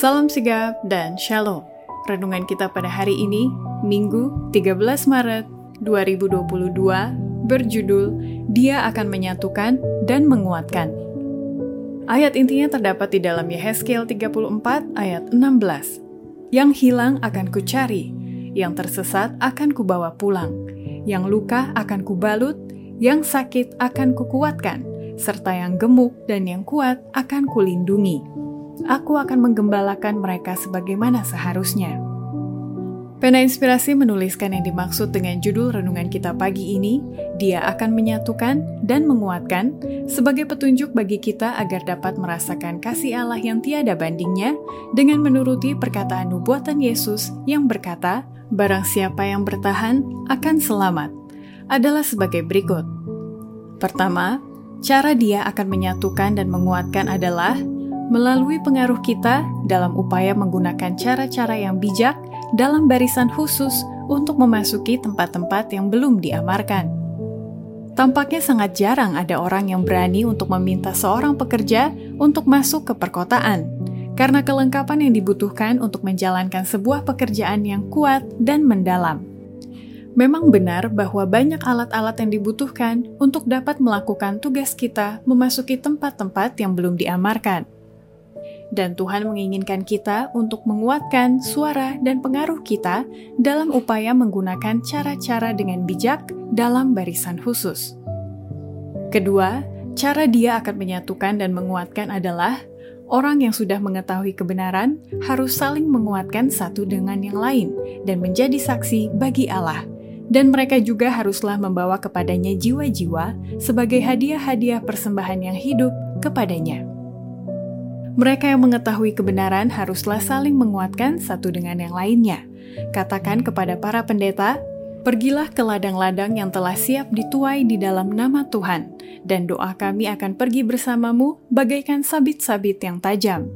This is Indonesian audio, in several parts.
Salam sigap dan shalom. Renungan kita pada hari ini, Minggu 13 Maret 2022, berjudul Dia akan menyatukan dan menguatkan. Ayat intinya terdapat di dalam Yehezkiel 34 ayat 16. Yang hilang akan kucari, yang tersesat akan kubawa pulang, yang luka akan kubalut, yang sakit akan kukuatkan, serta yang gemuk dan yang kuat akan kulindungi aku akan menggembalakan mereka sebagaimana seharusnya. Pena Inspirasi menuliskan yang dimaksud dengan judul renungan kita pagi ini, dia akan menyatukan dan menguatkan sebagai petunjuk bagi kita agar dapat merasakan kasih Allah yang tiada bandingnya dengan menuruti perkataan nubuatan Yesus yang berkata, barang siapa yang bertahan akan selamat, adalah sebagai berikut. Pertama, cara dia akan menyatukan dan menguatkan adalah melalui pengaruh kita dalam upaya menggunakan cara-cara yang bijak dalam barisan khusus untuk memasuki tempat-tempat yang belum diamarkan. Tampaknya sangat jarang ada orang yang berani untuk meminta seorang pekerja untuk masuk ke perkotaan, karena kelengkapan yang dibutuhkan untuk menjalankan sebuah pekerjaan yang kuat dan mendalam. Memang benar bahwa banyak alat-alat yang dibutuhkan untuk dapat melakukan tugas kita memasuki tempat-tempat yang belum diamarkan dan Tuhan menginginkan kita untuk menguatkan suara dan pengaruh kita dalam upaya menggunakan cara-cara dengan bijak dalam barisan khusus. Kedua, cara Dia akan menyatukan dan menguatkan adalah orang yang sudah mengetahui kebenaran harus saling menguatkan satu dengan yang lain dan menjadi saksi bagi Allah. Dan mereka juga haruslah membawa kepadanya jiwa-jiwa sebagai hadiah-hadiah persembahan yang hidup kepadanya. Mereka yang mengetahui kebenaran haruslah saling menguatkan satu dengan yang lainnya. Katakan kepada para pendeta, Pergilah ke ladang-ladang yang telah siap dituai di dalam nama Tuhan, dan doa kami akan pergi bersamamu bagaikan sabit-sabit yang tajam.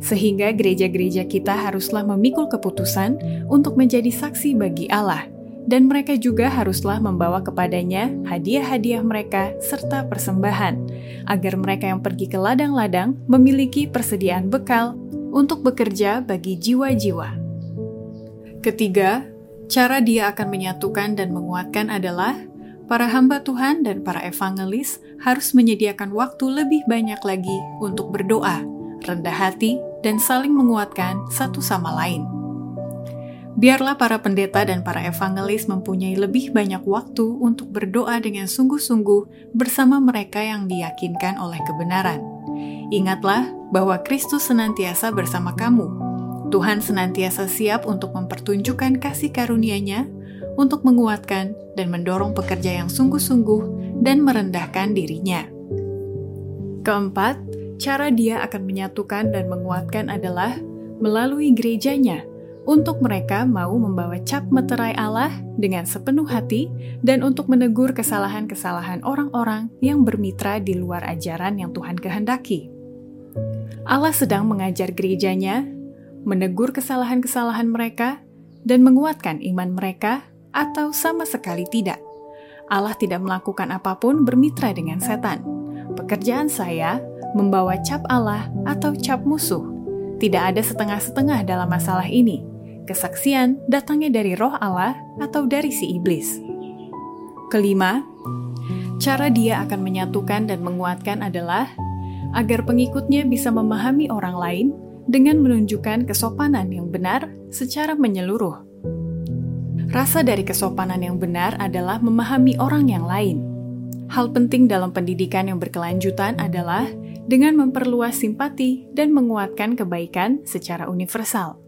Sehingga gereja-gereja kita haruslah memikul keputusan untuk menjadi saksi bagi Allah, dan mereka juga haruslah membawa kepadanya hadiah-hadiah mereka serta persembahan, agar mereka yang pergi ke ladang-ladang memiliki persediaan bekal untuk bekerja bagi jiwa-jiwa. Ketiga, cara dia akan menyatukan dan menguatkan adalah para hamba Tuhan dan para evangelis harus menyediakan waktu lebih banyak lagi untuk berdoa, rendah hati, dan saling menguatkan satu sama lain. Biarlah para pendeta dan para evangelis mempunyai lebih banyak waktu untuk berdoa dengan sungguh-sungguh bersama mereka yang diyakinkan oleh kebenaran. Ingatlah bahwa Kristus senantiasa bersama kamu. Tuhan senantiasa siap untuk mempertunjukkan kasih karunia-Nya, untuk menguatkan dan mendorong pekerja yang sungguh-sungguh dan merendahkan dirinya. Keempat, cara Dia akan menyatukan dan menguatkan adalah melalui gerejanya untuk mereka mau membawa cap meterai Allah dengan sepenuh hati dan untuk menegur kesalahan-kesalahan orang-orang yang bermitra di luar ajaran yang Tuhan kehendaki. Allah sedang mengajar gerejanya, menegur kesalahan-kesalahan mereka, dan menguatkan iman mereka, atau sama sekali tidak. Allah tidak melakukan apa pun bermitra dengan setan. Pekerjaan saya membawa cap Allah atau cap musuh. Tidak ada setengah-setengah dalam masalah ini kesaksian datangnya dari roh Allah atau dari si iblis. Kelima, cara dia akan menyatukan dan menguatkan adalah agar pengikutnya bisa memahami orang lain dengan menunjukkan kesopanan yang benar secara menyeluruh. Rasa dari kesopanan yang benar adalah memahami orang yang lain. Hal penting dalam pendidikan yang berkelanjutan adalah dengan memperluas simpati dan menguatkan kebaikan secara universal.